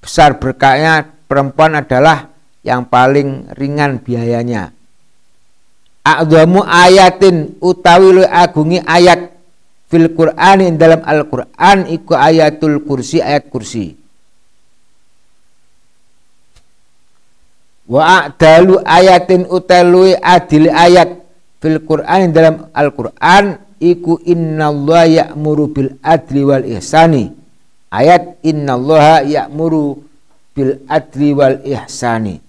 besar berkahnya perempuan adalah yang paling ringan biayanya. A'zamu ayatin utawi agungi ayat fil Qur'an dalam Al-Qur'an iku ayatul kursi ayat kursi. Wa a'dalu ayatin utalui adil ayat fil Qur'an dalam Al-Qur'an iku innallaha ya'muru bil adli wal ihsani. Ayat innallaha ya'muru bil adli wal ihsani.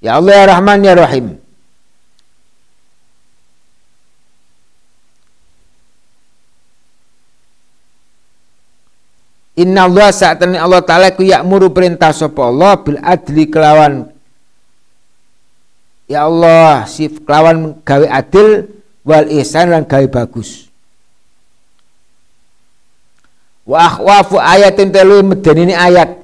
Ya Allah ya Rahman ya Rahim Inna Allah saat ini Allah Ta'ala ku yakmuru perintah sapa Allah bil adli kelawan. Ya Allah si kelawan gawe adil wal ihsan lan gawe bagus. Wa akhwafu ayatin telu meden ini ayat.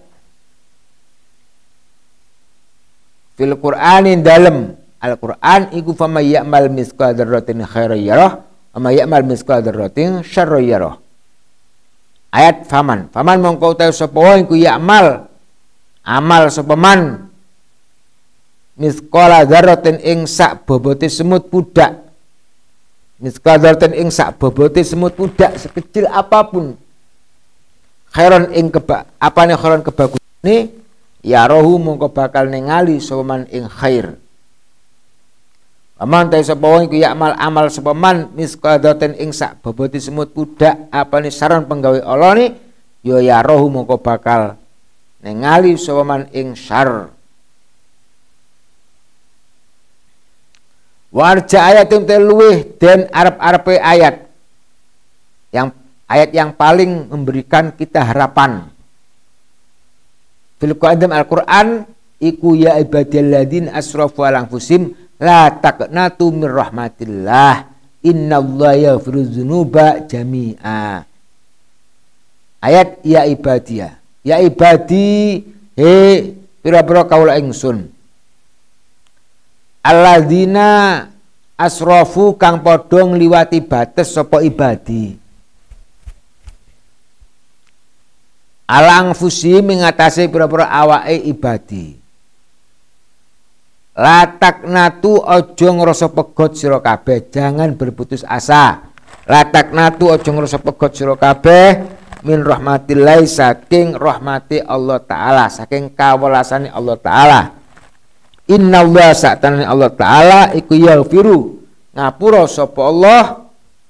Fil Qur'anin dalam Al-Qur'an iku fama ya'mal misqal dzarratin khairan yarah wa may ya'mal misqal dzarratin syarran yarah ayat faman. Faman mongko utawi sapa wae ku amal. Amal sapa man? Miskola dzarratin ing sak bobote semut pudak. Miskola dzarratin ing sak bobote semut pudak sekecil apa pun. Khairon ing keba apane khairon kebagus ini? Ya rohu mongko bakal ningali sapa ing khair Aman ta sapa wong iku ya amal sapa man misqadatin ing sak boboti semut pudak apane saran penggawe Allah ni? Yo ya rohu mongko bakal ningali sapa man ing Warja ayat yang terluih dan Arab-Arab ayat. Yang ayat yang paling memberikan kita harapan. Fil Al-Quran iku ya ibadilladin asrafu ala anfusim la taqnatu mir rahmatillah. Innallaha yaghfiru dzunuba jami'a. Ayat ya ibadia ya. Ibadi he pira-pira kaula ingsun. Alladzina asrafu kang padha ngliwati batas sapa ibadi. Alang fusi mengatasi pira-pira awake ibadi Latak natu ojo ngerasa pegot sira kabeh, jangan berputus asa. Latak natu ojo ngerasa pegot sira kabeh min rahmatillah saking rahmati Allah taala, saking kawelasane Allah taala. Inna Allah sa'tanani Allah taala iku yaghfiru ngapura sapa Allah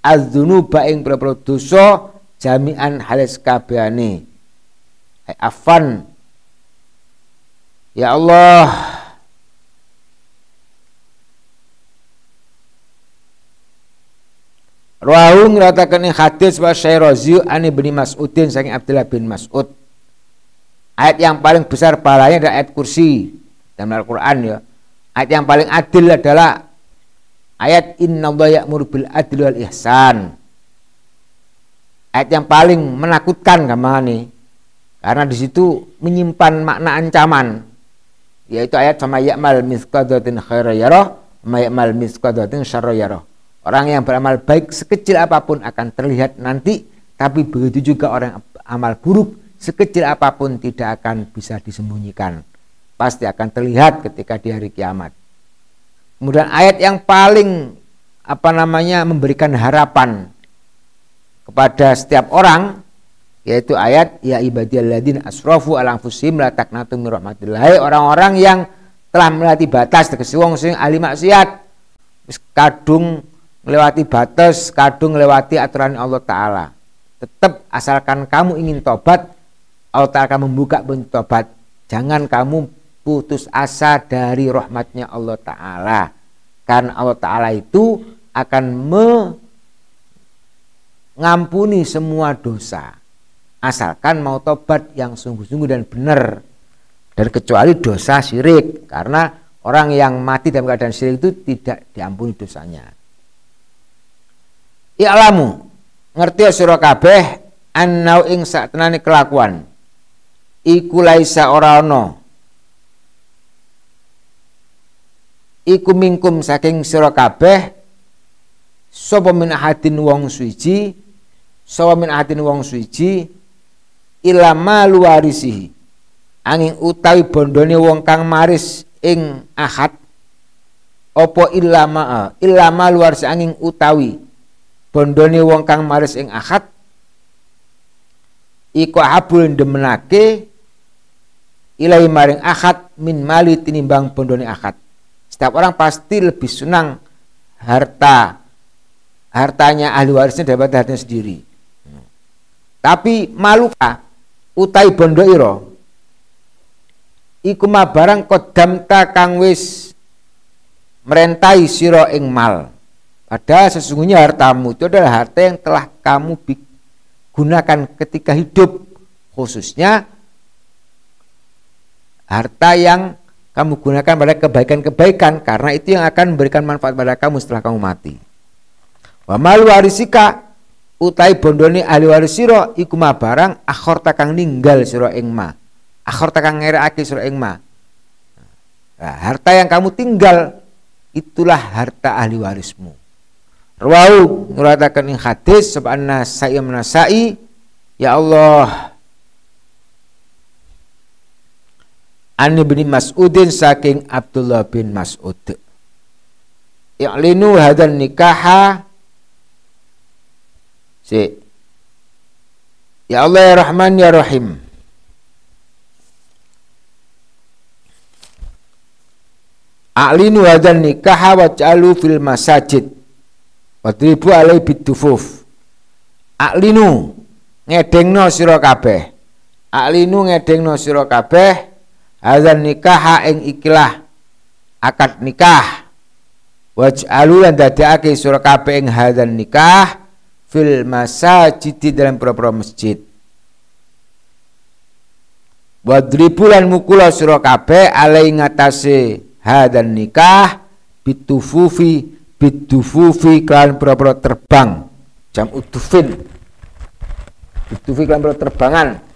az-dzunuba ing pira dosa jami'an halis kabehane. Afan Ya Allah Rahu ngratakan hadis wa Syairazi an Ibnu Mas'udin saking Abdullah bin Mas'ud. Ayat yang paling besar pahalanya adalah ayat kursi dalam Al-Qur'an ya. Ayat yang paling adil adalah ayat innallaha ya'muru bil adli wal ihsan. Ayat yang paling menakutkan gamane karena di situ menyimpan makna ancaman yaitu ayat sama ya'mal mithqadatin khaira yarah, ma ya'mal mithqadatin syarra yarah. Orang yang beramal baik sekecil apa pun akan terlihat nanti, tapi begitu juga orang amal buruk sekecil apa pun tidak akan bisa disembunyikan. Pasti akan terlihat ketika di hari kiamat. Kemudian ayat yang paling apa namanya memberikan harapan kepada setiap orang yaitu ayat ya ibadiyalladzina asrafu ala anfusihim la taqnatu min orang-orang yang telah melewati batas tegese wong sing ahli maksiat kadung melewati batas, kadung melewati aturan Allah Ta'ala. Tetap asalkan kamu ingin tobat, Allah Ta'ala akan membuka pintu tobat. Jangan kamu putus asa dari rahmatnya Allah Ta'ala. Karena Allah Ta'ala itu akan mengampuni semua dosa. Asalkan mau tobat yang sungguh-sungguh dan benar. Dan kecuali dosa syirik. Karena orang yang mati dalam keadaan syirik itu tidak diampuni dosanya. I'lamu. Ngerti sira kabeh? Annau ing saktenane kelakuan. Iku laisa ora ana. Iku mingkum saking sira kabeh. Sapa min ahadin wong suci? Sapa min ahadin wong suci? Ilama luarisihi angin utawi bondone wong kang maris ing ahad. Opo ilama ilama luar angin utawi bondone wong kang maris ing akad iku abul demenake ilai maring akad min mali tinimbang bondone akad. Setiap orang pasti lebih senang harta hartanya ahli warisnya daripada hartanya sendiri. Tapi maluka utai bondo iro iku barang kodam ta kang wis merentai siro ing mal Padahal sesungguhnya hartamu itu adalah harta yang telah kamu gunakan ketika hidup. Khususnya harta yang kamu gunakan pada kebaikan-kebaikan karena itu yang akan memberikan manfaat pada kamu setelah kamu mati. Wa mal warisika utai bondoni ahli warisiro iku ma barang akhor takang ninggal sira ing ma. Akhor takang ngerekake sira ing ma. Nah, harta yang kamu tinggal itulah harta ahli warismu. Rawau nuratakan ing hadis sabana saya menasai ya Allah An bin Mas'udin saking Abdullah bin Mas'ud. I'linu hadan nikaha si Ya Allah ya Rahman ya Rahim. A'linu hadan nikaha waj'alu fil masajid Wadribu alai bidufuf. Aklinu ngedengno sira kabeh. Aklinu ngedengno sira kabeh hadzal nikah ing ikilah akad nikah. Waj'alu lan dadekake sira kabeh ing hadzal nikah fil masajid dalam pura-pura masjid. wadribulan mukula sira kabeh alai ngatasé hadan nikah bitufufi bitufufi kan pura-pura terbang jam utufin bitufi kan pura terbangan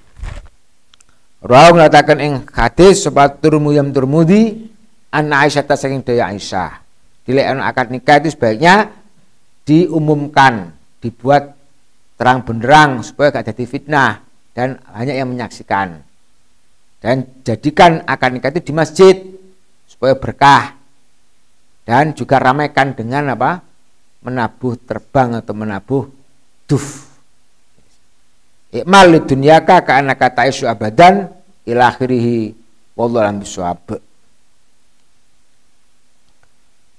Rawu ngatakan ing hadis sobat turmuyam turmudi an Aisyah ta saking daya Aisyah. Dilek akad nikah itu sebaiknya diumumkan, dibuat terang benderang supaya gak jadi fitnah dan hanya yang menyaksikan. Dan jadikan akad nikah itu di masjid supaya berkah dan juga ramaikan dengan apa menabuh terbang atau menabuh duf Ikmal dunyaka ka anaka ta'isu abadan ila akhirih wallahu alam bisawab.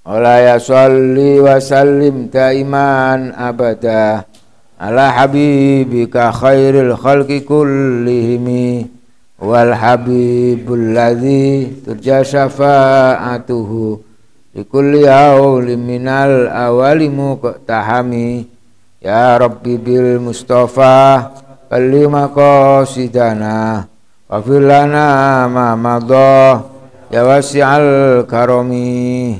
Wala ya salli wa sallim daiman abada ala habibika khairil khalqi kullihimi wal habibul ladzi turja syafa'atuhu likulli hawli minal awali muqtahami. Ya rabbi bil mustafa balli maqasidana wa lana ma madha ya wasi'al karami